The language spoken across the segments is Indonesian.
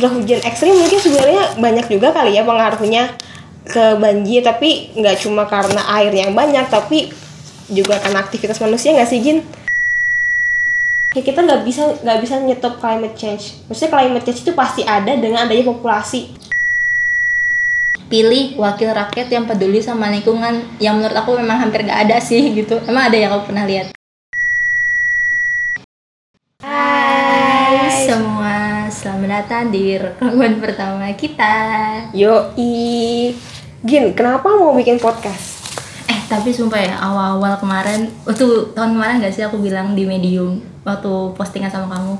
curah hujan ekstrim mungkin sebenarnya banyak juga kali ya pengaruhnya ke banjir tapi nggak cuma karena air yang banyak tapi juga karena aktivitas manusia nggak sih Jin? Ya kita nggak bisa nggak bisa nyetop climate change. Maksudnya climate change itu pasti ada dengan adanya populasi. pilih wakil rakyat yang peduli sama lingkungan yang menurut aku memang hampir gak ada sih gitu emang ada yang aku pernah lihat Hai semua selamat datang di rekaman pertama kita Yoi. Gin, kenapa mau bikin podcast? eh tapi sumpah ya awal-awal kemarin waktu tahun kemarin gak sih aku bilang di medium waktu postingan sama kamu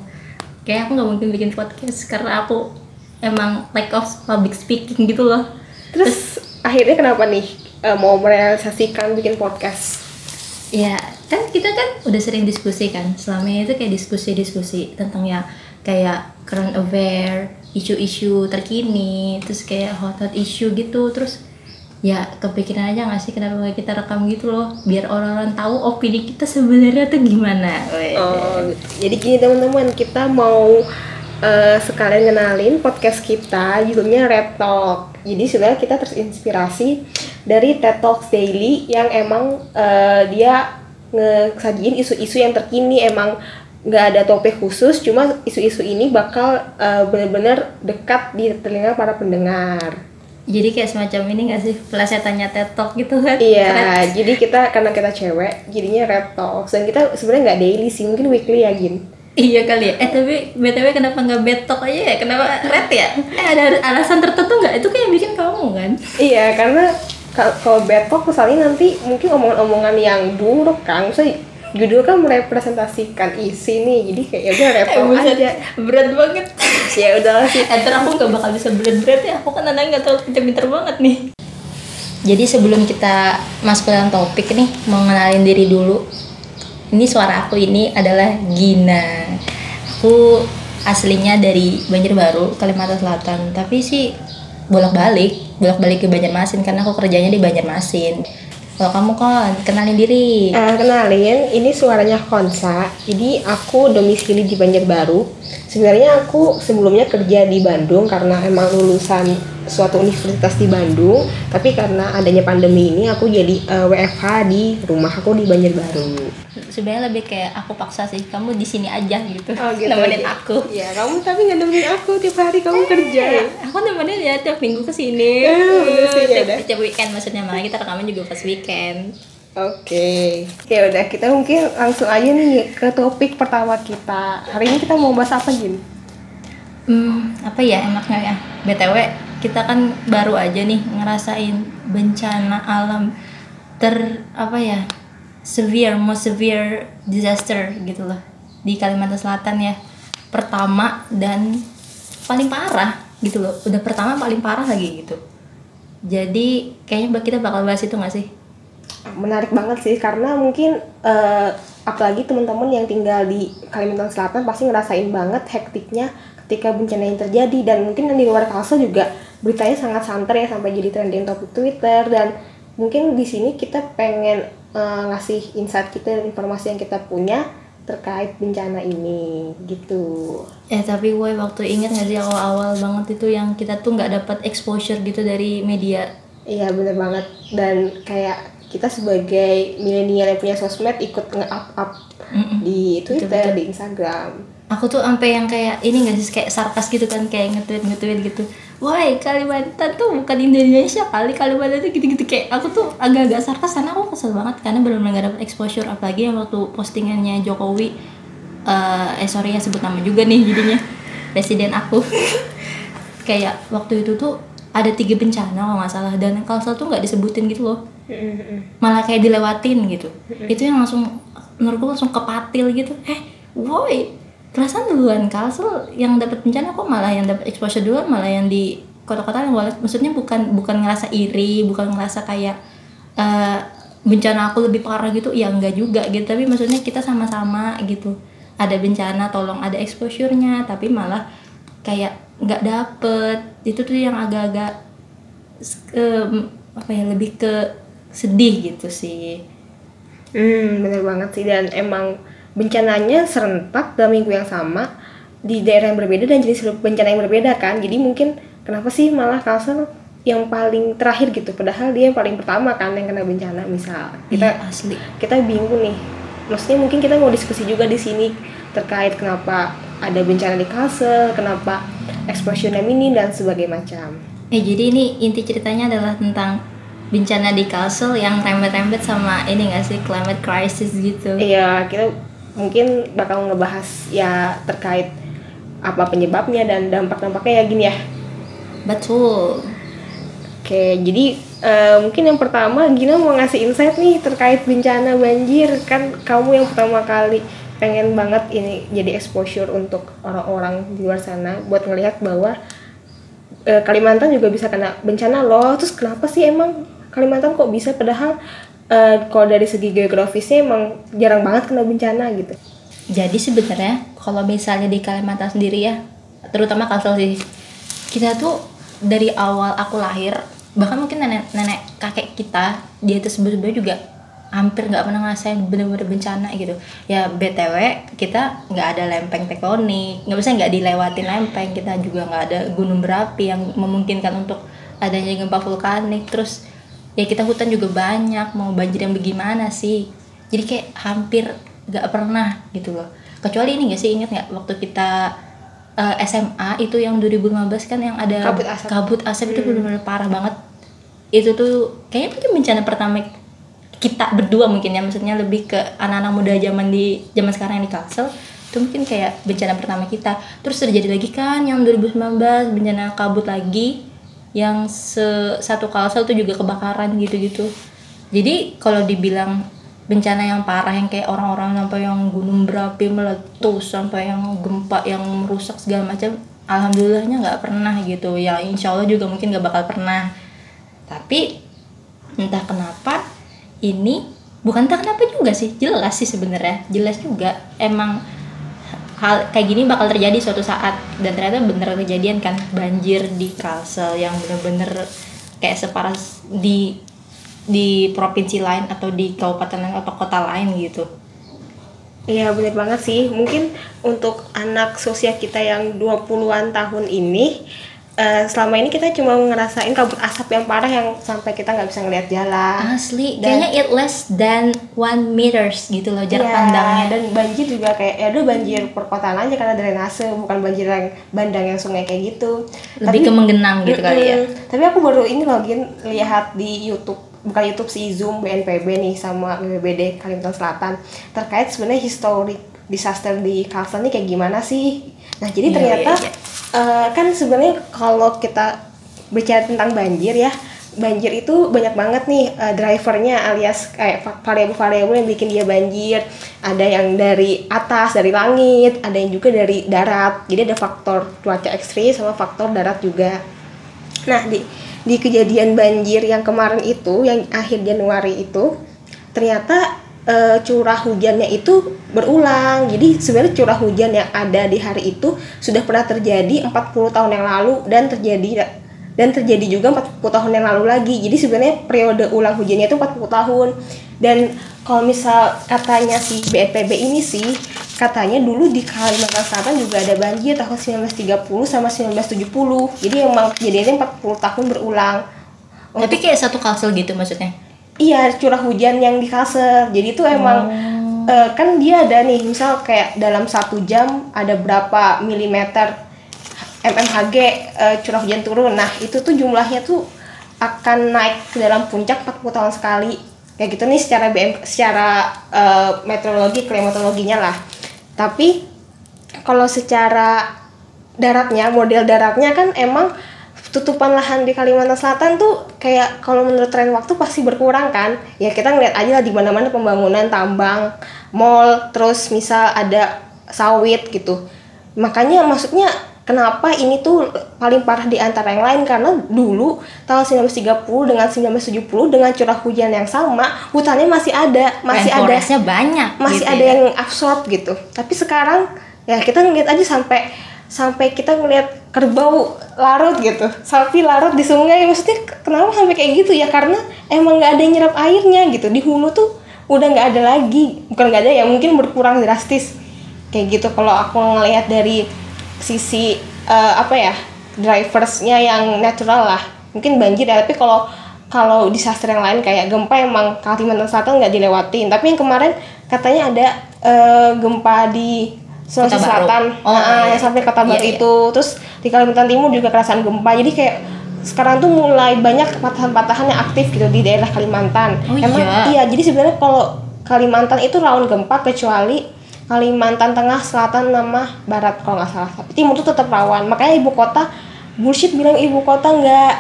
kayak aku nggak mungkin bikin podcast karena aku emang lack of public speaking gitu loh Terus, akhirnya kenapa nih eh, mau merealisasikan bikin podcast? Ya, kan kita kan udah sering diskusi kan. Selama itu kayak diskusi-diskusi tentang ya kayak current affair, isu-isu terkini, terus kayak hot hot issue gitu. Terus ya kepikiran aja gak sih kenapa kita rekam gitu loh, biar orang-orang tahu opini kita sebenarnya tuh gimana. Oh. Jadi gini teman-teman, kita mau eh, sekalian ngenalin podcast kita, judulnya Red Talk. Jadi sebenarnya kita terinspirasi dari TED Talks Daily yang emang eh, dia ngesajiin isu-isu yang terkini emang nggak ada topik khusus, cuma isu-isu ini bakal eh, bener-bener dekat di telinga para pendengar. Jadi kayak semacam ini gak sih pelesetannya TED Talk gitu kan? Keren. Iya, jadi kita karena kita cewek, jadinya Red Talks dan kita sebenarnya nggak daily sih, mungkin weekly ya Gin. Iya kali ya. Eh tapi btw kenapa nggak betok aja ya? Kenapa red ya? Eh ada alasan tertentu nggak? Itu kayak yang bikin kamu kan? Iya, karena ka- kalau talk misalnya nanti mungkin omongan-omongan yang buruk kan, misalnya judul kan merepresentasikan isi nih, jadi kayak ya udah red Eh, aja. berat banget. Ya udah sih. Eh, ntar aku nggak bakal bisa berat-berat ya. Aku kan anaknya nggak terlalu pinter-pinter banget nih. Jadi sebelum kita masuk ke dalam topik nih, mau ngenalin diri dulu. Ini suara aku ini adalah Gina. Aku aslinya dari Banjarbaru, Kalimantan Selatan. Tapi sih bolak-balik, bolak-balik ke Banjarmasin karena aku kerjanya di Banjarmasin. Kalau kamu kan kenalin diri. Eh, kenalin, ini suaranya Konsa. Jadi aku domisili di Banjarbaru. Sebenarnya aku sebelumnya kerja di Bandung karena emang lulusan suatu universitas di Bandung. Tapi karena adanya pandemi ini, aku jadi eh, WFH di rumah aku di Banjarbaru. Sebenarnya lebih kayak aku paksa sih, kamu di sini aja gitu. Oh, gitu Nemenin aja. aku. Ya, kamu tapi nggak nemenin aku tiap hari kamu kerja. Eh, aku nemenin ya tiap minggu ke sini. Eh, bener sih, ya tiap, tiap weekend maksudnya malah kita rekaman juga pas weekend. Oke, oke udah kita mungkin langsung aja nih ke topik pertama kita. Hari ini kita mau bahas apa Jin? Hmm, apa ya enaknya ya? BTW, kita kan baru aja nih ngerasain bencana alam ter apa ya? severe, most severe disaster gitu loh di Kalimantan Selatan ya. Pertama dan paling parah gitu loh. Udah pertama paling parah lagi gitu. Jadi kayaknya kita bakal bahas itu gak sih? Menarik banget sih karena mungkin eh, apalagi teman-teman yang tinggal di Kalimantan Selatan pasti ngerasain banget hektiknya ketika bencana yang terjadi dan mungkin di luar Kalsel juga beritanya sangat santer ya sampai jadi trending topik Twitter dan mungkin di sini kita pengen eh, ngasih insight kita dan informasi yang kita punya terkait bencana ini gitu. Eh tapi gue waktu inget gak sih awal-awal banget itu yang kita tuh nggak dapat exposure gitu dari media. Iya bener banget dan kayak kita sebagai milenial yang punya sosmed ikut nge-up up Mm-mm. di Twitter, Betul-betul. di Instagram. Aku tuh sampai yang kayak ini gak sih kayak sarkas gitu kan kayak nge-tweet nge-tweet gitu. Woi Kalimantan tuh bukan Indonesia kali Kalimantan tuh gitu-gitu. Kayak aku tuh agak-agak sarkas karena aku kesel banget karena benar-benar gak dapet exposure apalagi yang waktu postingannya Jokowi eh eh sorry ya sebut nama juga nih jadinya presiden aku. Kayak waktu itu tuh ada tiga bencana kalau nggak salah dan Kalsel tuh nggak disebutin gitu loh. Malah kayak dilewatin gitu. Itu yang langsung menurutku langsung kepatil gitu. Eh woi perasaan duluan Kalsel yang dapat bencana kok malah yang dapat exposure duluan malah yang di kota-kota yang wala- maksudnya bukan bukan ngerasa iri bukan ngerasa kayak eh, bencana aku lebih parah gitu ya enggak juga gitu. Tapi maksudnya kita sama-sama gitu. Ada bencana tolong ada exposure-nya tapi malah kayak nggak dapet. Itu tuh yang agak-agak em, apa ya lebih ke sedih gitu sih. Hmm, bener banget sih. Dan emang bencananya serentak dalam minggu yang sama di daerah yang berbeda dan jenis bencana yang berbeda kan. Jadi mungkin kenapa sih malah Kalsel yang paling terakhir gitu? Padahal dia yang paling pertama kan yang kena bencana misal. Kita Iya, asli. kita bingung nih. Maksudnya mungkin kita mau diskusi juga di sini terkait kenapa ada bencana di Kalsel kenapa exposure-nya minim dan sebagainya macam. Eh jadi ini inti ceritanya adalah tentang bencana di Kalsel yang rembet-rembet sama ini gak sih climate crisis gitu. Iya, kita mungkin bakal ngebahas ya terkait apa penyebabnya dan dampak-dampaknya ya gini ya. Betul. Oke, jadi eh, mungkin yang pertama Gina mau ngasih insight nih terkait bencana banjir kan kamu yang pertama kali pengen banget ini jadi exposure untuk orang-orang di luar sana buat ngelihat bahwa eh, Kalimantan juga bisa kena bencana loh. Terus kenapa sih emang Kalimantan kok bisa padahal eh, kalau dari segi geografisnya emang jarang banget kena bencana gitu. Jadi sebenarnya kalau misalnya di Kalimantan sendiri ya, terutama Kalsel sih, kita tuh dari awal aku lahir, bahkan mungkin nenek-nenek kakek kita dia itu sebelumnya juga hampir nggak pernah ngerasain bener-bener bencana gitu. Ya btw kita nggak ada lempeng tektonik, nggak bisa nggak dilewatin lempeng, kita juga nggak ada gunung berapi yang memungkinkan untuk adanya gempa vulkanik. Terus ya kita hutan juga banyak, mau banjir yang bagaimana sih? Jadi kayak hampir nggak pernah gitu loh. Kecuali ini gak sih inget nggak waktu kita eh, SMA itu yang 2015 kan yang ada Kabut asap. kabut asap itu benar-benar parah banget. Itu tuh kayaknya mungkin bencana pertama kita berdua mungkin ya. Maksudnya lebih ke anak-anak muda zaman di zaman sekarang yang di Kalsel itu mungkin kayak bencana pertama kita. Terus terjadi lagi kan yang 2019 bencana kabut lagi yang se satu Kalsel tuh juga kebakaran gitu-gitu. Jadi kalau dibilang bencana yang parah yang kayak orang-orang sampai yang gunung berapi meletus sampai yang gempa yang merusak segala macam alhamdulillahnya nggak pernah gitu. Ya insya Allah juga mungkin nggak bakal pernah. Tapi entah kenapa ini bukan entah kenapa juga sih jelas sih sebenarnya jelas juga. Emang hal kayak gini bakal terjadi suatu saat. Dan ternyata bener kejadian kan banjir di Kalsel yang bener-bener kayak separah di di provinsi lain atau di kabupaten lain atau kota lain gitu. Iya bener banget sih. Mungkin untuk anak sosial kita yang 20-an tahun ini eh, Selama ini kita cuma ngerasain kabut asap yang parah yang sampai kita nggak bisa ngeliat jalan. Asli Dan- kayaknya it less than one meters gitu loh jarak Iya, pandangnya. dan banjir juga kayak ya udah banjir perkotaan aja karena drainase bukan banjir yang bandang yang sungai kayak gitu. Lebih ke menggenang gitu kali ya. Tapi aku baru ini login lihat di YouTube bukan YouTube sih Zoom BNPB nih sama BPBD Kalimantan Selatan. Terkait sebenarnya historik disaster di Kalsel ini kayak gimana sih? Nah jadi Iya, ternyata iya, iya. Eh, kan sebenarnya kalau kita bicara tentang banjir ya banjir itu banyak banget nih eh, drivernya alias kayak va- variabel-variabel yang bikin dia banjir. Ada yang dari atas dari langit ada yang juga dari darat. Jadi ada faktor cuaca ekstrim sama faktor darat juga. Nah, di di kejadian banjir yang kemarin itu, yang akhir Januari itu, ternyata eh, curah hujannya itu berulang. Jadi sebenarnya curah hujan yang ada di hari itu sudah pernah terjadi 40 tahun yang lalu dan terjadi dan terjadi juga 40 tahun yang lalu lagi. Jadi sebenarnya periode ulang hujannya itu 40 tahun. Dan kalau misal katanya si BNPB ini sih katanya dulu di Kalimantan Selatan juga ada banjir tahun 1930 sama 1970 jadi emang kejadiannya 40 tahun berulang tapi kayak satu kalsel gitu maksudnya iya curah hujan yang di Kalsel. Jadi itu emang eh, kan dia ada nih misal kayak dalam satu jam ada berapa milimeter mmHg eh, curah hujan turun. Nah itu tuh jumlahnya tuh akan naik ke dalam puncak 40 tahun sekali. Kayak gitu nih secara BM secara eh, meteorologi klimatologinya lah. Tapi kalau secara daratnya model daratnya kan emang tutupan lahan di Kalimantan Selatan tuh kayak kalau menurut tren waktu pasti berkurang kan. Ya kita ngeliat aja lah di mana mana pembangunan tambang mall terus misal ada sawit gitu. Makanya maksudnya kenapa ini tuh paling parah di antara yang lain? Karena dulu tahun 1930 dengan 1970 dengan curah hujan yang sama hutannya masih ada masih ada banyak masih gitu ada ya. yang absorb gitu. Tapi sekarang ya kita ngeliat aja sampai sampai kita ngeliat kerbau larut gitu. Sapi larut di sungai. Maksudnya kenapa sampai kayak gitu? Ya karena emang nggak ada yang nyerap airnya gitu. Di hulu tuh udah nggak ada lagi. Bukan nggak ada ya mungkin berkurang drastis. Kayak gitu kalau aku ngelihat dari sisi eh, apa ya driversnya yang natural lah. Mungkin banjir ya tapi kalau kalau disaster yang lain kayak gempa emang Kalimantan Selatan nggak dilewatin. Tapi yang kemarin katanya ada eh, gempa di Sulawesi. Selatan Oh, Nah, iya. yang sampai kota Iya, Baru iya. itu terus di Kalimantan Timur juga kerasan gempa jadi kayak sekarang tuh mulai banyak patahan-patahan yang aktif gitu di daerah Kalimantan Oh, emang iya? iya jadi sebenarnya kalau Kalimantan itu rawan gempa kecuali Kalimantan Tengah, Selatan, nama Barat kalau nggak salah. Tapi Timur tuh tetap rawan. Makanya ibu kota bullshit bilang ibu kota nggak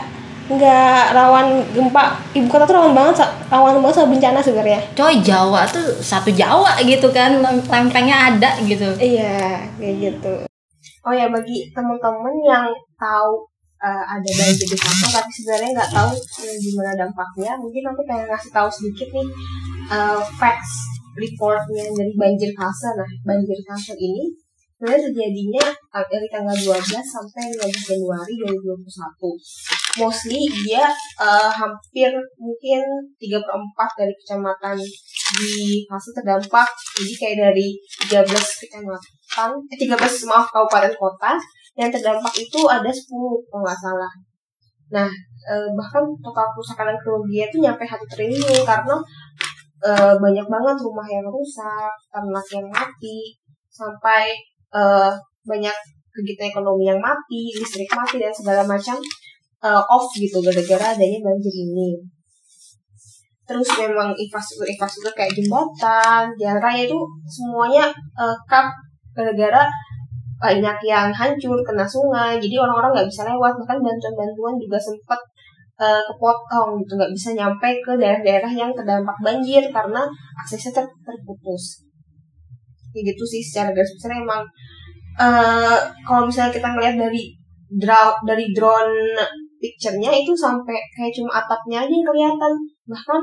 nggak rawan gempa. Ibu kota tuh rawan banget, rawan banget sama bencana sebenarnya. coy Jawa tuh satu Jawa gitu kan lem- lempengnya ada gitu Iya, kayak gitu. Oh ya bagi teman-teman yang tahu eh, ada banjir di Kampung tapi sebenarnya nggak tahu eh, gimana dampaknya, mungkin aku pengen ngasih tahu sedikit nih eh, facts reportnya dari banjir Kalsel. Nah, banjir Kalsel ini sebenarnya terjadinya dari tanggal 12 sampai 15 Januari 2021. Mostly dia eh, hampir mungkin 3 per 4 dari kecamatan di Kalsel terdampak. Jadi kayak dari 13 kecamatan, eh 13 maaf kabupaten kota yang terdampak itu ada 10 kalau nggak salah. Nah, eh, bahkan total kerusakan dan kerugian itu nyampe 1 triliun karena eh, banyak banget rumah yang rusak, ternak yang mati, sampai eh, banyak kegiatan ekonomi yang mati, listrik mati dan segala macam eh, off gitu gara-gara adanya banjir ini. Terus memang infrastruktur-infrastruktur kayak jembatan, jalan raya itu semuanya eh, cut gara-gara banyak yang hancur kena sungai, jadi orang-orang nggak bisa lewat. Bahkan bantuan-bantuan juga sempat eh, kepotong gitu, nggak bisa nyampe ke daerah-daerah yang terdampak banjir karena aksesnya ter- terputus. Kayak gitu sih secara garis besar emang eh kalau misalnya kita ngeliat dari draw dari drone picture-nya itu sampai kayak cuma atapnya aja yang kelihatan. Bahkan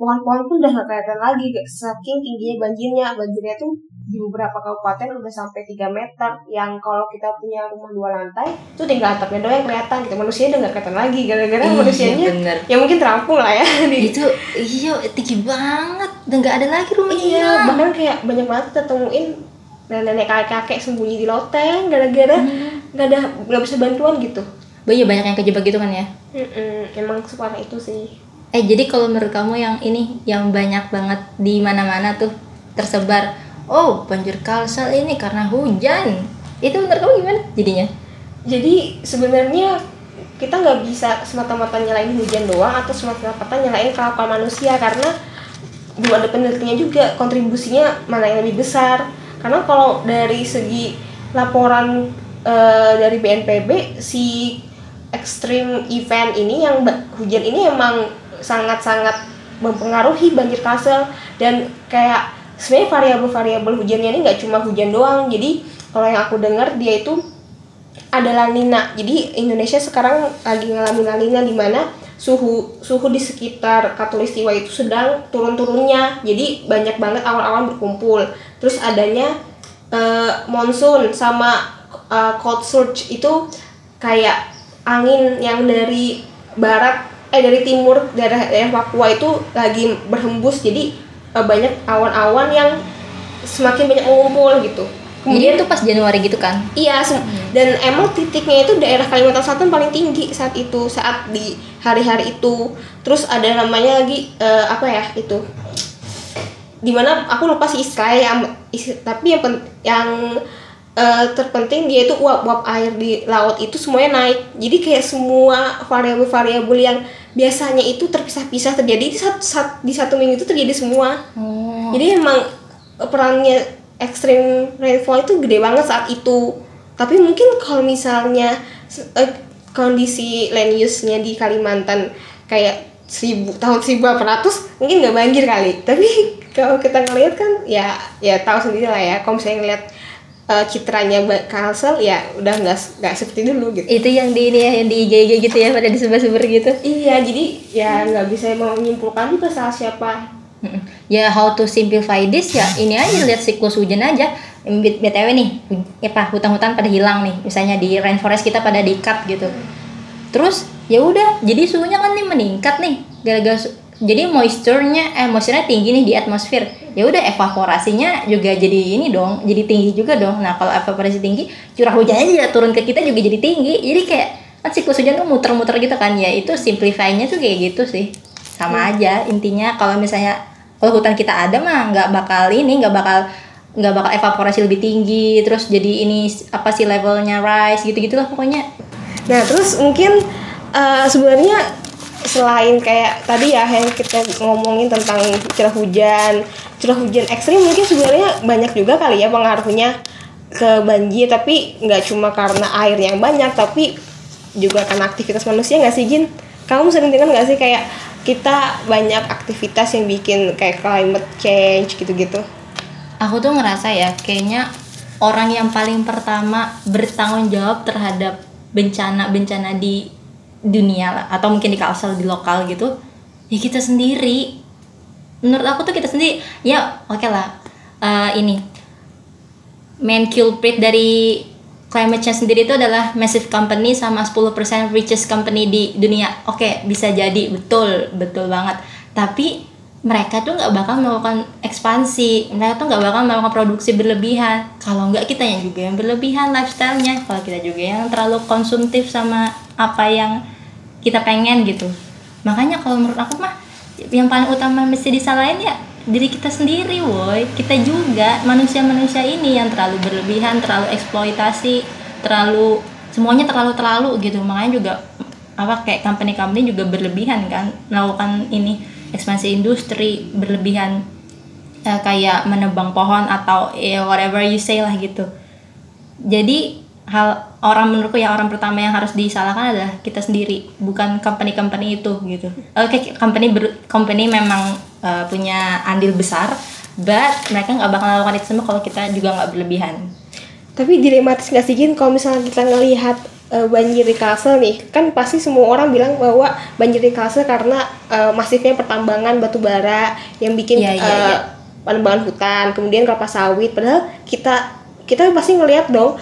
pohon-pohon pun udah nggak kelihatan lagi saking tingginya banjirnya. Banjirnya tuh di beberapa kabupaten udah sampai 3 meter. Yang kalau kita punya rumah dua lantai itu tinggal atapnya doang yang kelihatan gitu. Manusia udah nggak kelihatan lagi. Gara-gara Iya, manusianya bener. ya mungkin terampung lah ya. Itu iya tinggi banget. Udah nggak ada lagi rumahnya. Iya, bahkan kayak banyak banget kita temuin nenek kakek-kakek sembunyi di loteng gara-gara nggak ada nggak bisa bantuan gitu. Oh iya banyak yang kejebak gitu kan ya Mm-mm, emang separah itu sih. Eh jadi kalau menurut kamu yang ini yang banyak banget di mana-mana tuh tersebar. Oh banjir kalsel ini karena hujan. Itu menurut kamu gimana jadinya? Jadi sebenarnya kita nggak bisa semata-mata nyalain hujan doang atau semata-mata nyalain kelakuan manusia karena belum ada penelitiannya juga kontribusinya mana yang lebih besar. Karena kalau dari segi laporan eh, dari BNPB si extreme event ini yang hujan ini emang sangat-sangat mempengaruhi banjir kasel. Dan kayak sebenarnya variabel-variabel hujannya ini nggak cuma hujan doang. Jadi kalau yang aku dengar dia itu ada lanina. Jadi Indonesia sekarang lagi ngalamin lanina di mana suhu suhu di sekitar katulistiwa itu sedang turun-turunnya. Jadi banyak banget awan-awan berkumpul. Terus adanya eh, monsoon sama eh, cold surge itu kayak angin yang dari barat eh dari timur daerah daerah Papua itu lagi berhembus jadi eh, banyak awan-awan yang semakin banyak mengumpul gitu Jadi itu pas Januari gitu kan? Iya, sem- dan emang titiknya itu daerah Kalimantan Selatan paling tinggi saat itu, saat di hari-hari itu. Terus ada namanya lagi eh, apa ya itu? Di mana aku lupa sih istilahnya yang is- tapi yang yang eh, terpenting dia itu uap-uap air di laut itu semuanya naik. Jadi kayak semua variabel-variabel yang biasanya itu terpisah-pisah terjadi di satu, sat- di satu minggu itu terjadi semua. Oh. Jadi emang perannya extreme rainfall itu gede banget saat itu. Tapi mungkin kalau misalnya eh, kondisi land use-nya di Kalimantan kayak seribu tahun 1800 mungkin nggak banjir kali. Tapi kalau kita ngelihat kan ya ya tahu sendiri lah ya. Kalau misalnya ngelihat eh, citranya Kalsel ya udah nggak nggak seperti dulu gitu. Itu yang di ini ya, yang di IG gitu ya, pada disebar-sebar gitu. Iya, jadi ya nggak bisa mau menyimpulkan juga salah siapa. Ya how to simplify this ya ini aja lihat siklus hujan aja. BTW nih, ya apa hutan-hutan pada hilang nih. Misalnya di rainforest kita pada di-cut gitu. Terus ya udah, jadi suhunya kan nih meningkat nih gara-gara jadi moisturnya eh moisturnya tinggi nih di atmosfer. Ya udah evaporasinya juga jadi ini dong jadi tinggi juga dong. Nah kalau evaporasi tinggi curah hujannya juga turun ke kita juga jadi tinggi. Jadi kayak kan siklus hujan tuh muter-muter gitu kan. Ya itu simplify-nya tuh kayak gitu sih. Sama aja intinya kalau misalnya kalau hutan kita ada mah nggak bakal ini nggak bakal nggak bakal evaporasi lebih tinggi terus jadi ini apa sih levelnya rise gitu gitulah pokoknya. Nah, terus mungkin eh, sebenarnya selain kayak tadi ya yang kita ngomongin tentang curah hujan, curah hujan ekstrim mungkin sebenarnya banyak juga kali ya pengaruhnya ke banjir, tapi nggak cuma karena air yang banyak, tapi juga karena aktivitas manusia nggak sih Jin? Kamu sering dengar nggak sih kayak kita banyak aktivitas yang bikin kayak climate change gitu-gitu? aku tuh ngerasa ya kayaknya orang yang paling pertama bertanggung jawab terhadap bencana-bencana di dunia lah atau mungkin di kalsel di lokal gitu ya kita sendiri menurut aku tuh kita sendiri ya oke lah eh, ini main culprit dari climate change sendiri itu adalah massive company sama 10% richest company di dunia. Oke, bisa jadi betul, betul banget. Tapi mereka tuh nggak bakal melakukan ekspansi, mereka tuh nggak bakal melakukan produksi berlebihan. Kalau nggak kita yang juga yang berlebihan lifestyle-nya, kalau kita juga yang terlalu konsumtif sama apa yang kita pengen gitu. Makanya kalau menurut aku mah yang paling utama mesti disalahin ya diri kita sendiri woi. Kita juga manusia-manusia ini yang terlalu berlebihan terlalu eksploitasi terlalu semuanya terlalu terlalu gitu. Makanya juga apa kayak company-company juga berlebihan kan melakukan ini ekspansi industri berlebihan eh, kayak menebang pohon atau ya whatever you say lah gitu. Jadi hal orang menurutku yang orang pertama yang harus disalahkan adalah kita sendiri bukan company-company itu gitu. Oke company ber, company memang uh, punya andil besar but mereka nggak bakal melakukan itu semua kalau kita juga nggak berlebihan. Tapi dilematis nggak sih Jin? Kalau misalnya kita ngelihat eh, banjir di Kalsel nih, kan pasti semua orang bilang bahwa banjir di Kalsel karena eh, masifnya pertambangan batu bara yang bikin Iya, iya, eh, iya. penebangan hutan, kemudian kelapa sawit. Padahal kita kita pasti ngelihat dong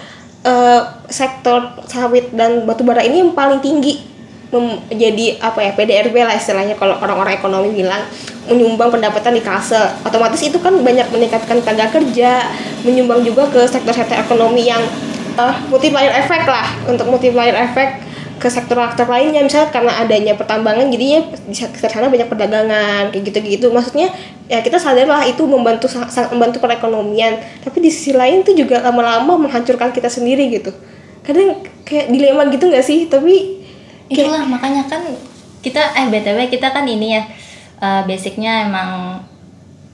eh, sektor sawit dan batu bara ini yang paling tinggi mem- jadi apa ya PDRB lah istilahnya kalau orang-orang ekonomi bilang menyumbang pendapatan di Kalsel otomatis itu kan banyak meningkatkan tenaga kerja menyumbang juga ke sektor-sektor ekonomi yang eh, multiplier effect lah. Untuk multiplier effect ke sektor-sektor lainnya. Misalnya karena adanya pertambangan jadinya di sekitar sana banyak perdagangan kayak gitu-gitu. Maksudnya ya kita sadar lah itu membantu sangat membantu perekonomian. Tapi di sisi lain itu juga lama-lama menghancurkan kita sendiri gitu. Kadang kayak dilema gitu nggak sih? Tapi kayak itulah makanya kan kita eh btw kita kan ini ya eh, basicnya emang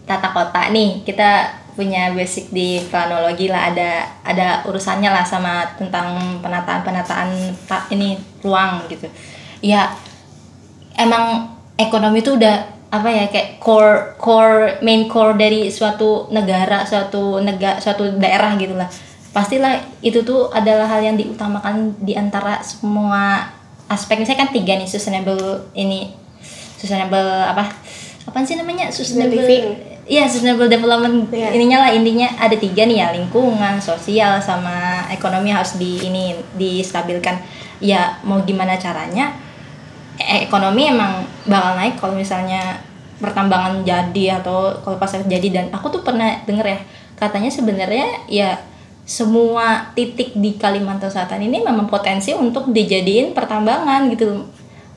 tata kota nih. Kita punya basic di planologi lah ada ada urusannya lah sama tentang penataan penataan ta- ini ruang gitu. Ya emang ekonomi itu udah apa ya kayak core core main core dari suatu negara suatu negara suatu daerah gitulah pastilah itu tuh adalah hal yang diutamakan di antara semua aspek. Misalnya kan tiga nih sustainable ini sustainable apa? Apa sih namanya? Sustainable. Iya sustainable development. Iya. ininya lah intinya ada tiga nih ya lingkungan sosial sama ekonomi harus di ini distabilkan. Ya mau gimana caranya e- ekonomi emang bakal naik kalau misalnya pertambangan jadi atau kalau pasar jadi. Dan aku tuh pernah denger ya katanya sebenarnya ya semua titik di Kalimantan Selatan ini memang potensi untuk dijadiin pertambangan gitu.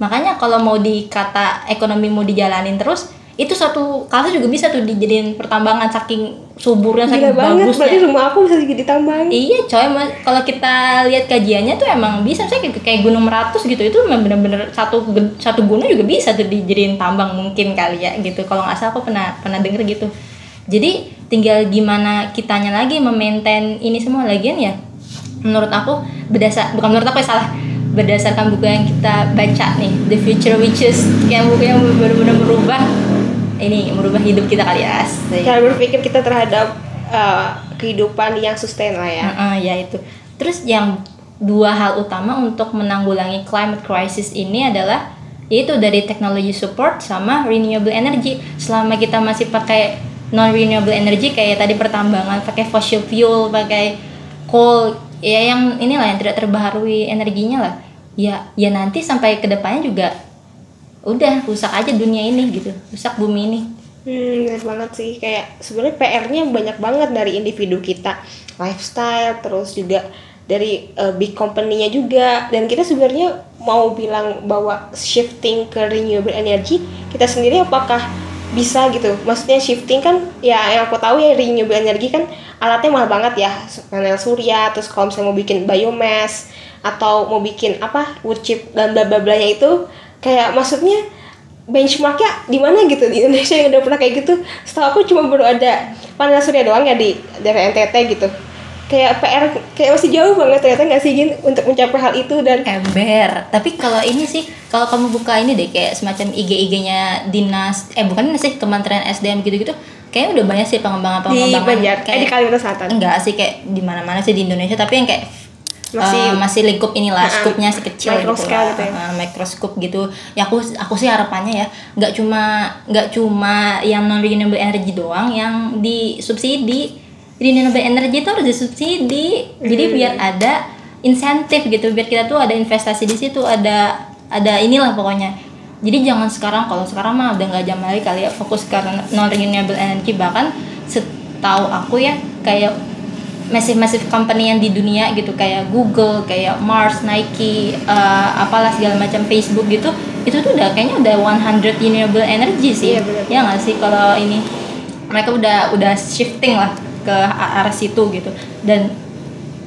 Makanya kalau mau dikata ekonomi mau dijalanin terus itu satu kasus juga bisa tuh dijadiin pertambangan saking suburnya gila saking banget bagusnya berarti rumah aku bisa jadi ditambang Iya coy, kalau kita lihat kajiannya tuh emang bisa misalnya kayak, kayak Gunung Meratus gitu itu memang bener-bener satu satu gunung juga bisa tuh dijadiin tambang mungkin kali ya gitu. Kalau nggak salah aku pernah pernah denger gitu. Jadi tinggal gimana kitanya lagi memaintain ini semua lagian ya. Menurut aku berdasar bukan menurut aku ya salah berdasarkan buku yang kita baca nih The Future Witches yang buku yang benar-benar merubah ini merubah hidup kita kali ya. Cara berpikir kita terhadap uh, kehidupan yang sustain lah ya Heeh, ya itu. Terus yang dua hal utama untuk menanggulangi climate crisis ini adalah yaitu dari technology support sama renewable energy. Selama kita masih pakai non renewable energy kayak tadi pertambangan, pakai fossil fuel, pakai coal, ya yang inilah yang tidak terbaharui energinya lah. Ya, ya nanti sampai ke depannya juga udah rusak aja dunia ini gitu rusak bumi ini Hmm, benar banget sih. Kayak sebenarnya PR-nya banyak banget dari individu kita, lifestyle, terus juga dari uh, big company-nya juga. Dan kita sebenarnya mau bilang bahwa shifting ke renewable energy, kita sendiri apakah bisa gitu? Maksudnya shifting kan, ya yang aku tahu ya renewable energy kan alatnya mahal banget ya, panel surya, terus kalau misalnya mau bikin biomass atau mau bikin apa wood chip dan bla bla bla itu kayak maksudnya benchmarknya di mana gitu? Di Indonesia yang udah pernah kayak gitu. Setahu aku cuma baru ada panel surya doang ya di daerah NTT gitu. Kayak PR kayak masih jauh banget ternyata nggak sih Gin untuk mencapai hal itu dan ember. Tapi kalau ini sih kalau kamu buka ini deh kayak semacam IG-IG-nya dinas eh bukan sih Kementerian SDM gitu-gitu kayaknya udah banyak sih pengembangan di pengembangan Banjar kayak di Kalimantan Selatan. Enggak sih kayak di mana-mana sih di Indonesia tapi yang kayak Masih- masih masih lingkup inilah Uh-uh. skupnya si kecil Micro gitu gitu ya. Uh, microscope gitu ya aku aku sih harapannya ya nggak cuma nggak cuma yang non renewable energy doang yang disubsidi renewable energy itu harus disubsidi jadi Hmm. biar ada insentif gitu biar kita tuh ada investasi di situ ada ada inilah pokoknya jadi jangan sekarang kalau sekarang mah udah nggak jam lagi kali ya fokus ke non renewable energy bahkan setahu aku ya kayak massive-massive company yang di dunia gitu kayak Google, kayak Mars, Nike, eh, apalah segala macam Facebook gitu, itu tuh udah kayaknya udah 100 renewable energy sih. Iya, benar. Ya nggak sih kalau ini mereka udah udah shifting lah ke arah situ gitu. Dan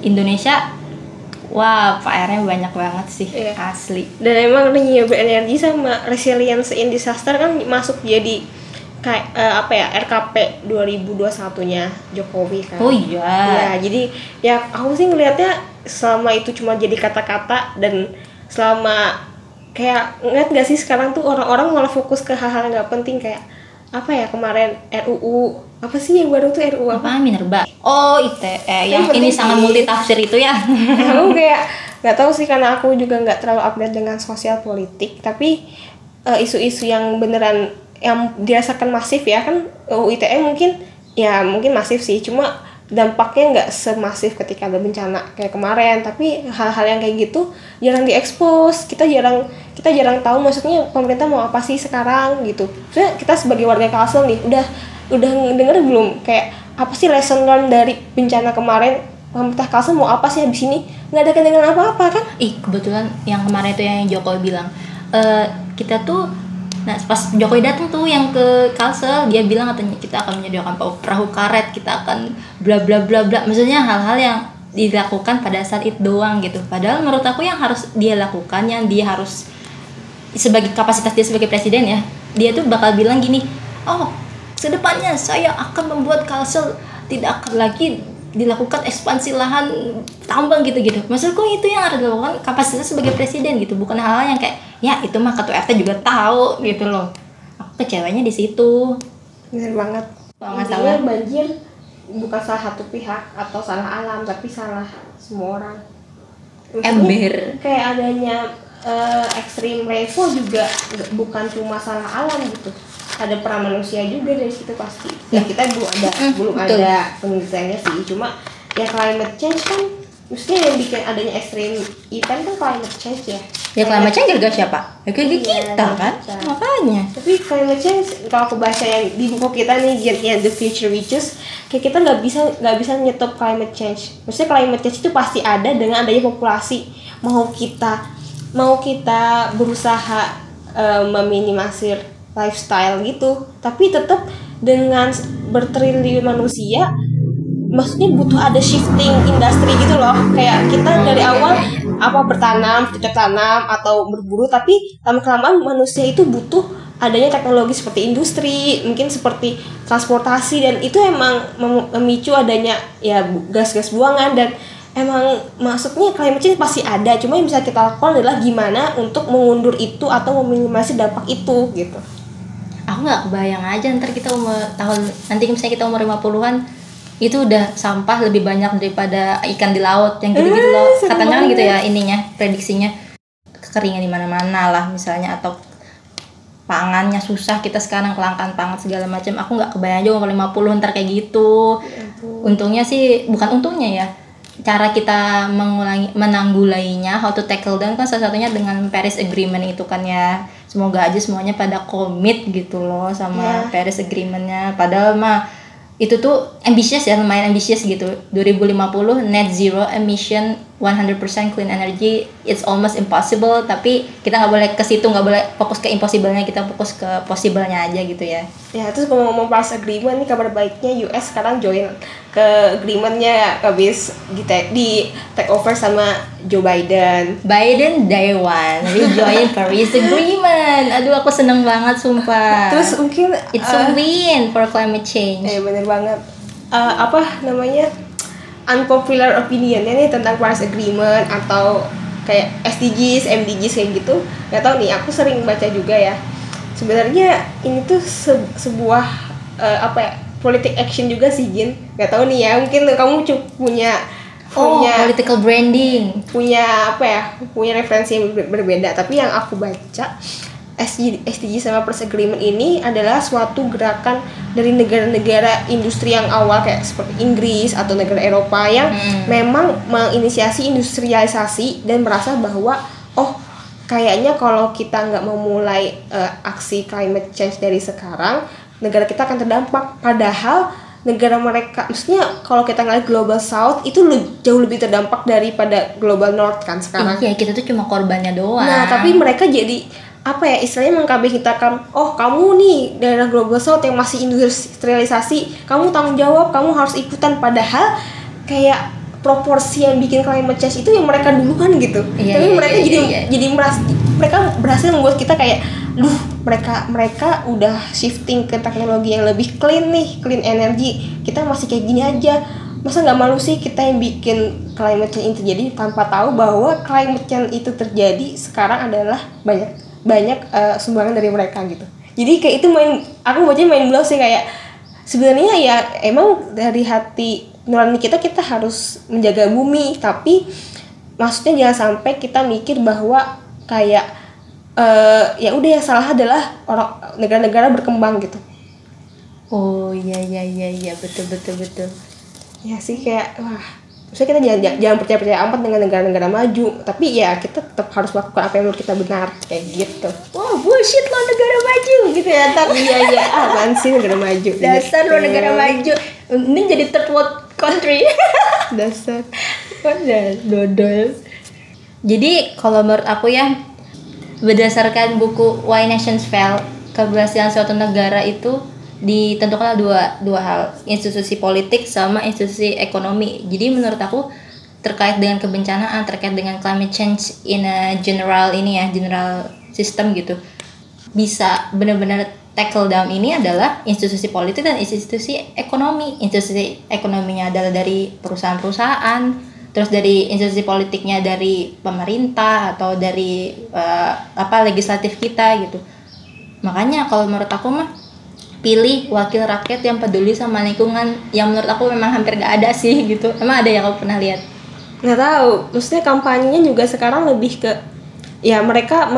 Indonesia wah PR-nya banyak banget sih Iya. asli. dan emang renewable energy sama resilience in disaster kan masuk jadi kayak eh, apa ya RKP 2021-nya Jokowi kan. Oh iya. Ya, jadi ya aku sih ngelihatnya selama itu cuma jadi kata-kata dan selama kayak ngeliat gak sih sekarang tuh orang-orang malah fokus ke hal-hal yang gak penting kayak apa ya kemarin RUU apa sih yang baru tuh RUU apa? Apa Minerba? Oh ITE yang penting ini sangat multi tafsir itu ya. aku kayak nggak tahu sih karena aku juga nggak terlalu update dengan sosial politik tapi eh, isu-isu yang beneran yang dirasakan masif ya kan UU ITE mungkin ya mungkin masif sih. Cuma dampaknya nggak semasif ketika ada bencana kayak kemarin. Tapi hal-hal yang kayak gitu jarang diekspos. Kita jarang kita jarang tahu maksudnya pemerintah mau apa sih sekarang gitu. Soalnya kita sebagai warga Kalsel nih udah udah denger belum? Kayak apa sih lesson learned dari bencana kemarin? Pemerintah Kalsel mau apa sih habis ini? Nggak ada kedengaran apa-apa kan? Ih kebetulan yang kemarin itu yang Jokowi bilang eh kita tuh nah pas Jokowi datang tuh yang ke Kalsel dia bilang katanya kita akan menyediakan perahu- karet kita akan bla bla bla bla. Maksudnya hal-hal yang dilakukan pada saat itu doang gitu. Padahal menurut aku yang harus dia lakukan yang dia harus sebagai kapasitas dia sebagai presiden ya dia tuh bakal bilang gini oh ke depannya saya akan membuat Kalsel tidak akan lagi dilakukan ekspansi lahan tambang gitu-gitu. Maksudku itu yang harus dilakukan kapasitas sebagai presiden gitu bukan hal-hal yang kayak ya itu mah ketua RT juga tahu gitu loh. Aku kecewanya di situ. Bener banget. Kalau nggak Intinya salah. banjir bukan salah satu pihak atau salah alam tapi salah semua orang. Maksudnya Ember. kayak adanya eh, extreme rainfall juga bukan cuma salah alam gitu ada peran manusia juga dari situ pasti. Ya kita belum ada Mm, belum betul. ada penelitiannya sih. Cuma ya climate change kan maksudnya yang bikin adanya extreme event kan climate change ya. Ya climate change gara siapa? Ya gara Iya, kita kan? kita. makanya. Tapi climate change kalau aku baca yang di buku kita nih yang The Future Witches kayak kita nggak bisa nggak bisa nyetop climate change. Maksudnya climate change itu pasti ada dengan adanya populasi. Mau kita mau kita berusaha eh, meminimalisir lifestyle gitu. Tapi tetap dengan bertriliun manusia maksudnya butuh ada shifting industri gitu loh. Kayak kita dari awal apa bertanam cocok tanam atau berburu tapi lama kelamaan manusia itu butuh adanya teknologi seperti industri mungkin seperti transportasi dan itu emang mem- memicu adanya ya gas-gas buangan. Dan emang maksudnya climate change pasti ada cuma yang bisa kita lakukan adalah gimana untuk mengundur itu atau meminimalisir dampak itu gitu aku nggak? Kebayang aja ntar kita umur tahun nanti misalnya kita umur 50-an itu udah sampah lebih banyak daripada ikan di laut yang gitu-gitu Eh, loh. katanya kan gitu ya ininya prediksinya. Kekeringan di mana-mana lah misalnya atau pangannya susah kita sekarang kelangkaan pangan segala macam. Aku nggak kebayang aja umur 50 ntar kayak gitu. Untungnya sih bukan untungnya ya cara kita mengulangi menanggulainya how to tackle down kan salah satunya dengan Paris Agreement itu kan ya. Semoga aja semuanya pada komit gitu loh sama Ya. Paris Agreementnya. Padahal mah itu tuh ambitious ya lumayan ambitious gitu. 2050 net zero emission 100% clean energy it's almost impossible tapi kita nggak boleh ke situ nggak boleh fokus ke impossible-nya kita fokus ke possible-nya aja gitu ya. Ya terus ngomong-ngomong Paris Agreement nih kabar baiknya US sekarang join ke agreementnya habis di, di take over sama Joe Biden. Biden day one we join Paris Agreement. Aduh aku seneng banget sumpah. Terus mungkin it's eh, a win for climate change. Eh bener banget. Eh, apa namanya unpopular opinionnya nih tentang Paris Agreement atau kayak SDGs, MDGs kayak gitu. Gak tau nih, aku sering baca juga ya. Sebenarnya ini tuh se- sebuah eh, apa ya politik action juga sih Gin. Gak tau nih ya, mungkin kamu cu- punya oh punya political branding punya apa ya punya referensi yang ber- berbeda tapi yang aku baca SDG, SDG sama Paris Agreement ini adalah suatu gerakan dari negara-negara industri yang awal kayak seperti Inggris atau negara Eropa yang Hmm. memang menginisiasi industrialisasi dan merasa bahwa oh kayaknya kalau kita nggak memulai eh, aksi climate change dari sekarang negara kita akan terdampak. Padahal negara mereka maksudnya kalau kita ngeliat global south itu jauh lebih terdampak daripada global north kan sekarang. Iya kita tuh cuma korbannya doang. Nah, tapi mereka jadi apa ya istilahnya mengkambing hitamkan oh kamu nih daerah global south yang masih industrialisasi kamu tanggung jawab kamu harus ikutan padahal kayak proporsi yang bikin climate change itu yang mereka dulukan gitu. Iya, tapi iya, mereka iya, jadi iya. jadi meras mereka berhasil membuat kita kayak duh mereka mereka udah shifting ke teknologi yang lebih clean nih clean energy kita masih kayak gini aja. Masa nggak malu sih kita yang bikin climate change itu? Terjadi tanpa tahu bahwa climate change itu terjadi sekarang adalah banyak banyak eh, sumbangan dari mereka gitu. Jadi kayak itu main aku baca main blow sih kayak sebenarnya ya emang dari hati nurani kita kita harus menjaga bumi. Tapi maksudnya jangan sampai kita mikir bahwa kayak eh ya udah yang salah adalah orang negara-negara berkembang gitu. Oh iya iya iya iya. Betul betul betul. Ya sih kayak wah Maksudnya kita jangan, jangan, percaya-percaya amat dengan negara-negara maju Tapi ya kita tetap harus melakukan apa yang menurut kita benar Kayak gitu. Wah bullshit lo negara maju gitu ya ntar Iya iya, apaan sih negara maju? Dasar lo Gitu. negara maju. Ini jadi third world country. Dasar. Udah, dodol. Jadi kalau menurut aku ya berdasarkan buku Why Nations Fail, keberhasilan suatu negara itu ditentukan oleh dua dua hal, institusi politik sama institusi ekonomi. Jadi menurut aku terkait dengan kebencanaan, terkait dengan climate change in a general ini ya, general system gitu. Bisa benar-benar tackle down ini adalah institusi politik dan institusi ekonomi. Institusi ekonominya adalah dari perusahaan-perusahaan, terus dari institusi politiknya dari pemerintah atau dari eh, apa legislatif kita gitu. Makanya kalau menurut aku mah pilih wakil rakyat yang peduli sama lingkungan yang menurut aku memang hampir gak ada sih gitu. Emang ada yang kamu pernah lihat? nggak tahu maksudnya kampanyenya juga sekarang lebih ke ya mereka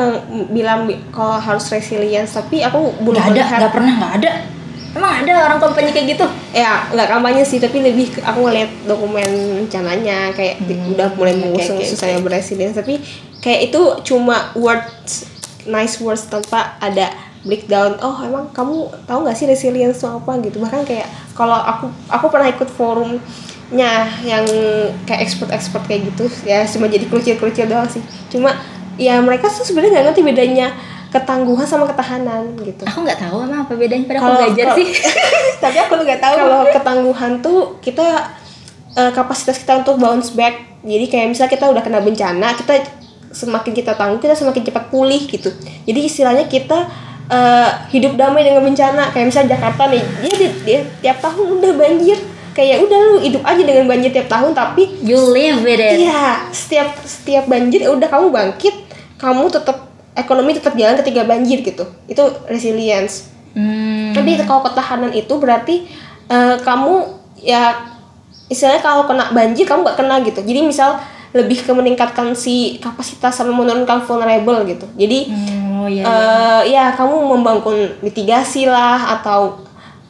bilang bi- kalau harus resilience tapi aku belum Gak ada, melihat gak pernah gak ada. Emang ada orang kampanye kayak gitu? ya nggak kampanye sih tapi lebih ke, aku ngeliat dokumen rencananya kayak Hmm, udah mulai mengusung oke, susahnya beresilience tapi kayak itu cuma words nice words tanpa ada breakdown oh emang kamu tahu nggak sih resilience itu apa? Gitu. Bahkan kayak kalau aku aku pernah ikut forumnya yang kayak expert-expert kayak gitu ya cuma jadi kerucil-kerucil doang sih. Cuma ya mereka tuh sebenarnya nggak ngerti bedanya ketangguhan sama ketahanan gitu. Aku nggak tahu emang apa bedanya pada aku Kalau- belajar kalau- sih. Tapi aku nggak tahu. kalau ketangguhan tuh kita eh, kapasitas kita untuk bounce back. Jadi kayak misalnya kita udah kena bencana kita semakin kita tangguh kita semakin cepat pulih gitu. Jadi istilahnya kita eh, hidup damai dengan bencana kayak misalnya Jakarta nih dia, dia, dia tiap tahun udah banjir kayak udah lu hidup aja dengan banjir tiap tahun tapi You live with it. Iya, setiap setiap banjir ya udah kamu bangkit, kamu tetap ekonomi tetap jalan ketika banjir gitu. Itu resilience. Hmm. Tapi kalau ketahanan itu berarti eh, kamu ya istilahnya kalau kena banjir kamu nggak kena gitu. Jadi misal lebih ke meningkatkan si kapasitas sama menurunkan vulnerable gitu. Jadi Hmm, oh iya. iya. eh ya kamu membangun mitigasi lah atau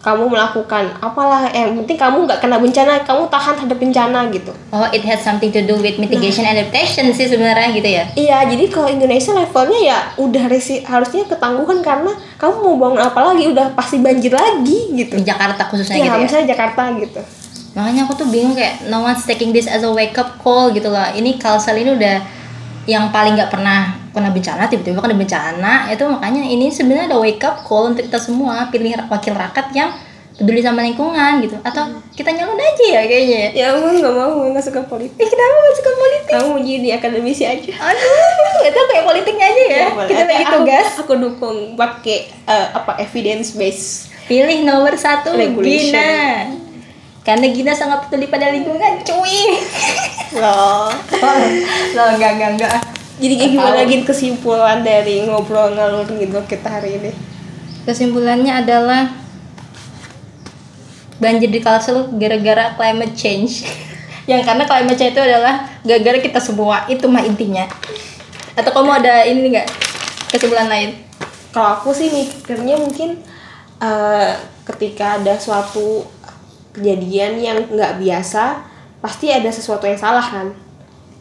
kamu melakukan apalah yang penting kamu nggak kena bencana kamu tahan terhadap bencana gitu Oh, it had something to do with mitigation adaptation sih sebenarnya gitu ya. iya jadi kalau Indonesia levelnya ya udah resi harusnya ketangguhan karena kamu mau bangun apa lagi udah pasti banjir lagi gitu Di Jakarta khususnya ya gitu ya. misalnya Jakarta gitu Makanya aku tuh bingung kayak no one's taking this as a wake up call gitu loh. Ini Kalsel ini udah yang paling nggak pernah kena bencana tiba-tiba kena bencana itu makanya ini sebenarnya ada wake up call untuk kita semua pilih wakil rakyat yang peduli sama lingkungan gitu atau kita nyalon aja ya kayaknya ya. aku nggak mau nggak suka politik Eh, kenapa gak suka politik? kamu mau jadi akademisi aja Aduh, itu kayak politiknya aja ya. boleh. kita lagi Aku- tugas. aku dukung pakai eh, apa evidence base Pilih nomor satu Regulation. Gina. Karena Gina sangat peduli pada lingkungan, cuy. loh Loh, enggak, enggak, enggak. Jadi kayak gimana lagi kesimpulan dari ngobrol ngalur gitu kita hari ini Kesimpulannya adalah banjir di Kalsel gara-gara climate change. Yang karena climate change itu adalah gara-gara kita semua. Itu mah intinya. Atau kamu ada ini enggak kesimpulan lain? kalau aku sih mikirnya mungkin eh, ketika ada suatu kejadian yang nggak biasa pasti ada sesuatu yang salah kan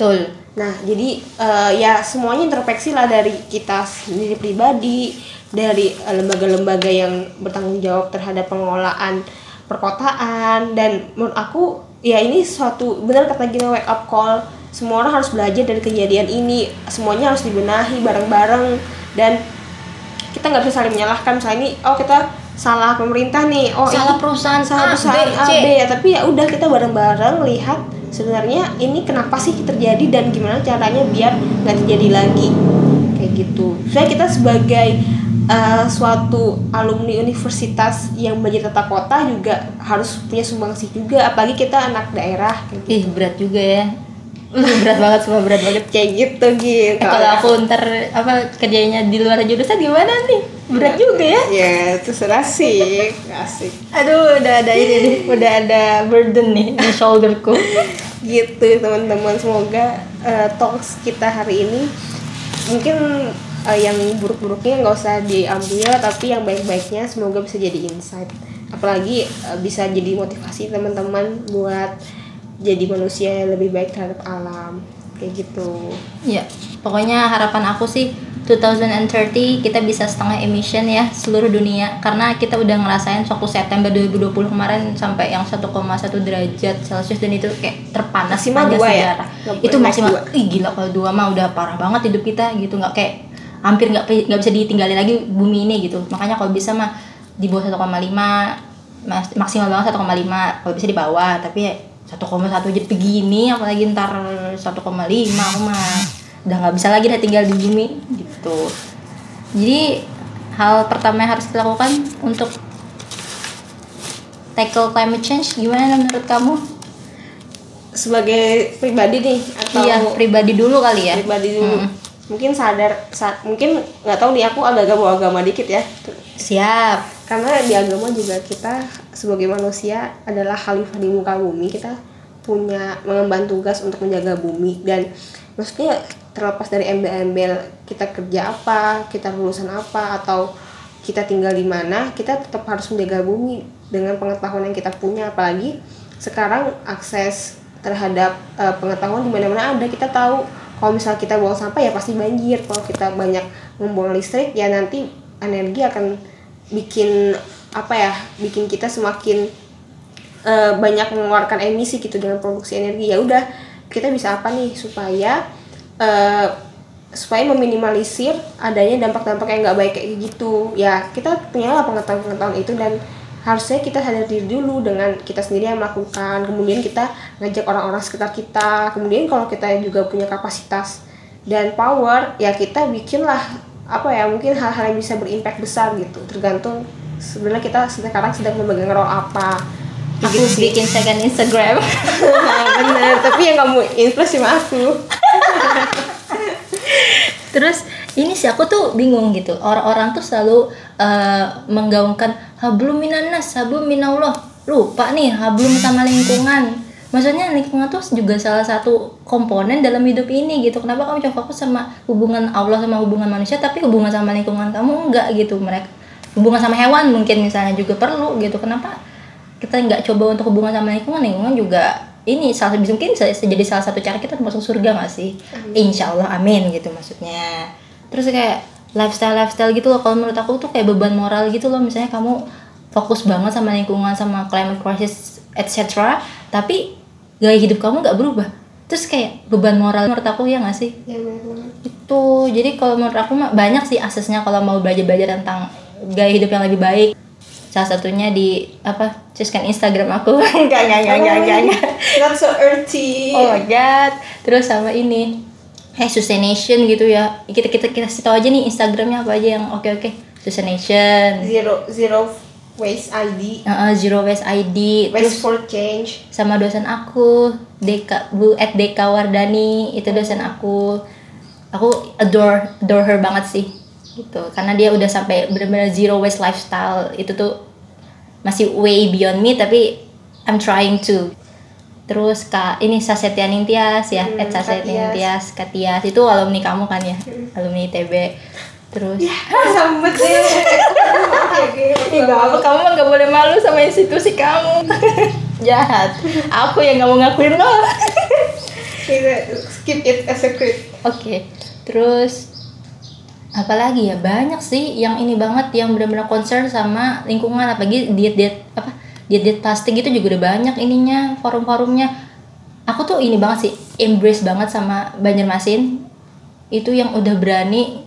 Betul. nah jadi eh, ya semuanya introspeksi lah dari kita sendiri pribadi dari eh, lembaga-lembaga yang bertanggung jawab terhadap pengelolaan perkotaan dan menurut aku ya ini suatu benar kata Gina wake up call. Semua orang harus belajar dari kejadian ini. Semuanya harus dibenahi bareng-bareng. Dan kita nggak bisa saling menyalahkan. Misalnya ini oh kita salah pemerintah nih. Oh Salah ini perusahaan salah A, perusahaan B, A, C. B. Ya tapi ya udah kita bareng-bareng lihat sebenarnya ini kenapa sih terjadi dan gimana caranya biar nggak terjadi lagi kayak gitu saya kita sebagai uh, suatu alumni universitas yang belajar tata kota juga harus punya sumbangsih juga apalagi kita anak daerah kayak gitu. Ih, berat juga ya. berat banget semua berat banget. kayak gitu gitu Eh, kalau aku ntar apa kerjanya di luar jurusan gimana nih? Berat juga ya. ya terserah sih asik Aduh, udah ada ini nih, udah ada burden nih di shoulderku. gitu teman-teman semoga eh, talks kita hari ini mungkin eh, yang buruk-buruknya nggak usah diambil tapi yang baik-baiknya semoga bisa jadi insight apalagi eh, bisa jadi motivasi teman-teman buat jadi manusia yang lebih baik terhadap alam kayak gitu Ya, pokoknya harapan aku sih 2030 kita bisa setengah emission ya seluruh dunia karena kita udah ngerasain waktu September 2020 kemarin sampai yang 1,1 derajat Celcius dan itu kayak terpanas Maksimal dua ya? sejarah. Nggak boleh Itu maksimal. dua. Ih gila kalau dua mah udah parah banget hidup kita gitu nggak kayak hampir nggak nggak bisa ditinggalin lagi bumi ini gitu. Makanya kalau bisa mah di bawah 1,5 mas- maksimal banget 1,5 kalau bisa di bawah tapi ya 1,1 aja begini apalagi ntar 1,5 aku mah udah nggak bisa lagi dah tinggal di bumi gitu. Jadi hal pertama yang harus kita lakukan untuk tackle climate change gimana menurut kamu? Sebagai pribadi nih atau iya pribadi dulu kali ya. Pribadi dulu. Mm. mungkin sadar sa- mungkin nggak tahu nih aku agak-agak bawa agama dikit ya. Siap karena di agama juga kita sebagai manusia adalah khalifah di muka bumi. Kita punya mengemban tugas untuk menjaga bumi. Dan maksudnya terlepas dari embel-embel kita kerja apa kita lulusan apa atau kita tinggal di mana kita tetap harus menjaga bumi dengan pengetahuan yang kita punya. Apalagi sekarang akses terhadap eh, pengetahuan di mana-mana ada. Kita tahu kalau misal kita buang sampah ya pasti banjir. Kalau kita banyak membuang listrik ya nanti energi akan bikin apa ya bikin kita semakin eh, banyak mengeluarkan emisi gitu dengan produksi energi. Ya udah kita bisa apa nih? Supaya eh, supaya meminimalisir adanya dampak-dampak yang nggak baik kayak gitu. Ya kita punya lah pengetahuan-pengetahuan itu dan harusnya kita sadar diri dulu dengan kita sendiri yang melakukan. Kemudian kita ngajak orang-orang sekitar kita. Kemudian kalau kita juga punya kapasitas dan power ya kita bikinlah apa ya mungkin hal-hal yang bisa berimpact besar gitu tergantung sebenarnya kita sekarang sedang memegang role apa aku sih. bikin second Instagram bener tapi yang kamu influence sama aku Terus ini sih aku tuh bingung gitu. Orang-orang tuh selalu eh, menggaungkan hablum minanas, hablum minallah. Lupa nih hablum sama lingkungan. Maksudnya lingkungan tuh juga salah satu komponen dalam hidup ini gitu. Kenapa kamu coba fokus sama hubungan Allah sama hubungan manusia tapi hubungan sama lingkungan kamu enggak gitu. Mereka hubungan sama hewan mungkin misalnya juga perlu gitu. Kenapa kita nggak coba untuk hubungan sama lingkungan? Lingkungan juga ini salah mungkin bisa jadi salah satu cara kita masuk surga gak sih? Insya Allah amin gitu maksudnya. Terus kayak lifestyle lifestyle gitu loh. Kalau menurut aku tuh kayak beban moral gitu loh. Misalnya kamu fokus banget sama lingkungan sama climate crisis etc tapi gaya hidup kamu nggak berubah. Terus kayak beban moral menurut aku ya nggak sih? Ya itu jadi kalau menurut aku banyak sih aksesnya kalau mau belajar belajar tentang gaya hidup yang lebih baik. Salah satunya di apa cuskan Instagram aku. Enggak enggak enggak enggak enggak, enggak. not so earthy. Oh my god terus sama ini hey sustaination gitu ya. Kita kita kita kasih tahu aja nih Instagramnya apa aja yang oke oke sustaination. Zero zero waste ID Uh, zero waste ID waste terus for change. sama dosen aku Deka Bu at Deka Wardani itu dosen aku. Aku adore adore her banget sih gitu. Karena dia udah sampai benar-benar zero waste lifestyle. Itu tuh masih way beyond me tapi I'm trying to. Terus kak ini Sasetia Nintias ya Hmm, at Sasetia Nintias Katias. Itu alumni kamu kan ya? Alumni TB terus sambet deh oke oke Ih, gak apa, kamu mah gak boleh malu sama institusi kamu. Jahat. Aku yang gak mau ngakuin lo kita skip it as a secret Oke Terus Apalagi ya? Banyak sih yang ini banget yang benar-benar concern sama lingkungan apalagi diet-diet apa diet-diet plastik itu juga udah banyak ininya forum-forumnya. Aku tuh ini banget sih embrace banget sama Banjarmasin. Itu yang udah berani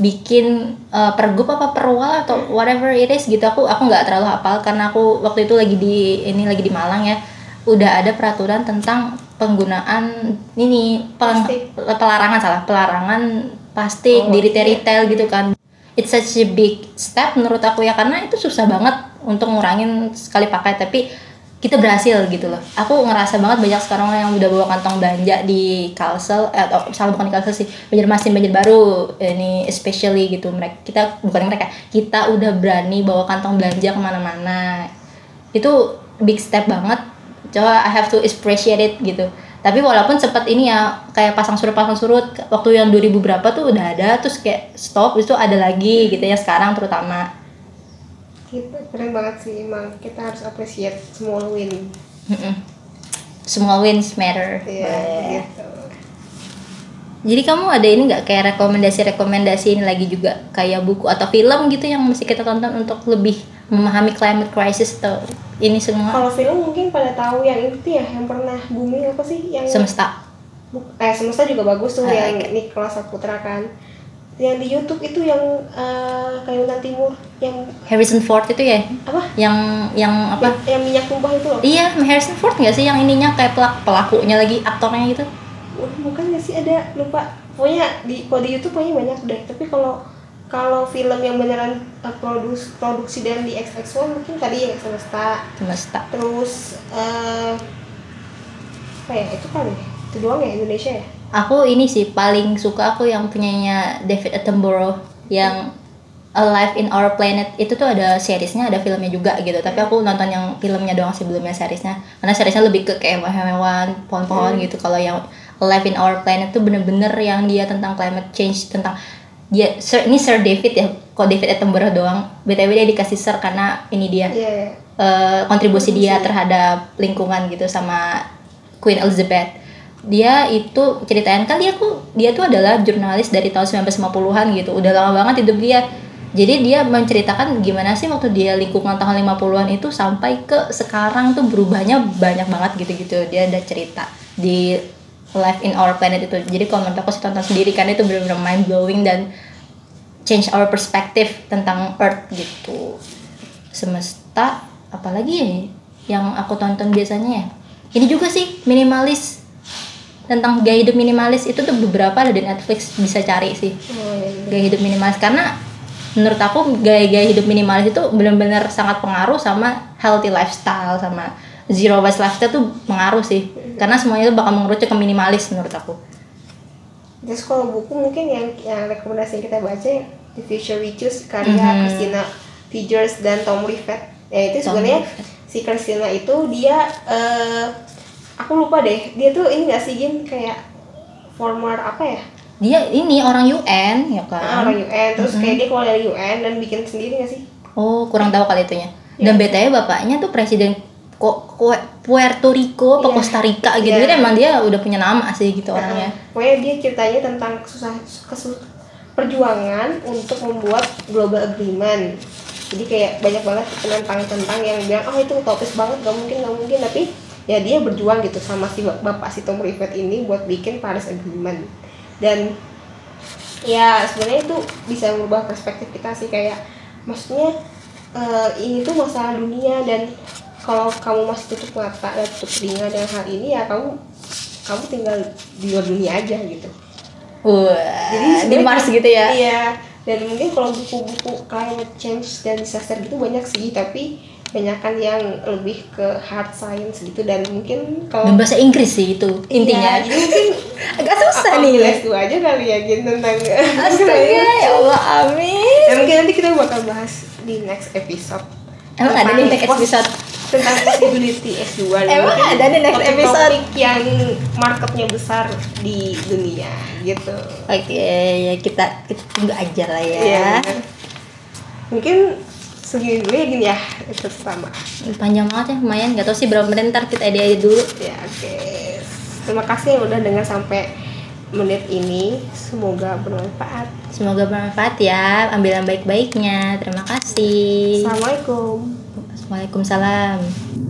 bikin uh, pergub apa perwal atau whatever it is gitu aku aku nggak terlalu hafal karena aku waktu itu lagi di ini lagi di Malang ya udah ada peraturan tentang penggunaan ini Plastik. pelarangan salah pelarangan plastik Oh, di retail iya. retail gitu kan it's such a big step menurut aku ya karena itu susah banget untuk ngurangin sekali pakai tapi kita berhasil gitu loh. Aku ngerasa banget banyak sekarang yang udah bawa kantong belanja di Kalsel eh, atau salah bukan di Kalsel sih Banjarmasin Banjarbaru ini especially gitu. Mereka kita bukan mereka kita udah berani bawa kantong belanja ke mana-mana. Itu big step banget. Coba I have to appreciate it gitu. Tapi walaupun sempat ini ya kayak pasang surut pasang surut waktu yang 2000 berapa tuh udah ada terus kayak stop itu ada lagi gitu ya sekarang terutama kita keren banget sih emang kita harus appreciate small win Mm-mm. Small wins matter. Iya, Boleh. gitu. Jadi kamu ada ini nggak kayak rekomendasi-rekomendasi ini lagi juga kayak buku atau film gitu yang mesti kita tonton untuk lebih memahami climate crisis atau ini semua Kalau film mungkin pada tahu yang itu ya, yang pernah booming apa sih? Yang semesta. Eh semesta juga bagus tuh Ah, yang oke. Nicholas Saputra kan. Yang di YouTube itu yang eh, Kalimantan Timur yang Harrison Ford itu ya apa? yang yang apa? Yang minyak tumpah itu loh. Iya, Harrison Ford nggak sih yang ininya kayak pelak pelakunya lagi aktornya gitu? Bukan nggak sih ada lupa. Pokoknya di kalau di YouTube pokoknya banyak deh. Tapi kalau kalau film yang beneran produs produksi dan di XX1 mungkin tadi yang semesta Semesta. terus eh apa ya itu kali ya? itu doang ya Indonesia ya Aku ini sih paling suka aku yang punyanya David Attenborough yang Alive in Our Planet itu tuh ada seriesnya ada filmnya juga gitu. Tapi aku nonton yang filmnya doang sih belum yang seriesnya. Karena seriesnya lebih ke kayak hewan-hewan pohon-pohon gitu. Kalau yang Alive in Our Planet tuh bener-bener yang dia tentang climate change tentang dia Sir, ini Sir David ya? Kok David Attenborough doang? Btw dia dikasih Sir karena ini dia. Iya iya. eh, kontribusi dia terhadap lingkungan gitu sama Queen Elizabeth. Dia itu ceritain kan dia tuh dia tuh adalah jurnalis dari tahun 1950-an gitu. Udah lama banget hidup dia. Jadi dia menceritakan gimana sih waktu dia lingkungan tahun 50-an itu sampai ke sekarang tuh berubahnya banyak banget gitu-gitu. Dia ada cerita di Life in Our Planet itu. Jadi kalau menurut aku sih tonton sendiri kan itu benar-benar mind blowing dan change our perspective tentang Earth gitu semesta apalagi ya yang aku tonton biasanya ya ini juga sih minimalis tentang gaya hidup minimalis itu tuh beberapa ada di Netflix bisa cari sih oh iya iya. gaya hidup minimalis karena menurut aku gaya-gaya hidup minimalis itu benar-benar sangat pengaruh sama healthy lifestyle sama zero waste lifestyle tuh pengaruh sih. Karena semuanya itu bakal mengerucut ke minimalis menurut aku. Terus kalau buku mungkin yang yang rekomendasi yang kita baca The Future We Choose karya Mhm. Christina Figures dan Tom Rivet. Ya itu sebenarnya si Christina itu dia eh aku lupa deh. Dia tuh ini gak sih Gin kayak former apa ya dia ini orang UN ya kan Ah, orang UN terus kayak dia keluar dari UN dan bikin sendiri gak sih Oh, kurang tahu kali itunya. Dan Iya. BTW bapaknya tuh presiden kok Puerto Rico, apa Iya. Costa Rica gitu. Iya. Jadi emang dia udah punya nama sih gitu orangnya. Nah, pokoknya dia ceritanya tentang susah kesu perjuangan untuk membuat global agreement jadi kayak banyak banget tentang-tentang yang bilang oh itu utopis banget gak mungkin gak mungkin tapi ya dia berjuang gitu sama si bap- bapak si Tom Rivet ini buat bikin Paris Agreement dan ya sebenarnya itu bisa merubah perspektif kita sih kayak maksudnya eh, ini tuh masalah dunia dan kalau kamu masih tutup mata dan tutup telinga dengan hal ini ya kamu kamu tinggal di luar dunia aja gitu Wah, di Mars gitu ya. Iya. Dan mungkin kalau buku-buku climate change dan disaster gitu banyak sih, tapi banyakan yang lebih ke hard science gitu dan mungkin Dan kalau bahasa Inggris sih itu intinya. Jadi mungkin Agak susah nih. les dua aja kali ya gitu tentang Astaga, ya Allah, amin. Dan mungkin nanti kita bakal bahas di next episode. Emang ada nih next episode? tentang possibility S2 dan Emang mungkin ada nih next topik-topik episode? yang marketnya besar di dunia gitu. Oke, ya kita kita tunggu aja lah ya. Bener. Mungkin segini dulu ya gini ya episode pertama. Panjang banget ya, lumayan. Gak tau sih berapa menit ntar kita edit aja dulu. Ya, oke. Terima kasih yang udah dengar sampai menit ini. Semoga bermanfaat. Semoga bermanfaat ya. Ambil yang baik-baiknya. Terima kasih. Assalamualaikum. Waalaikumsalam.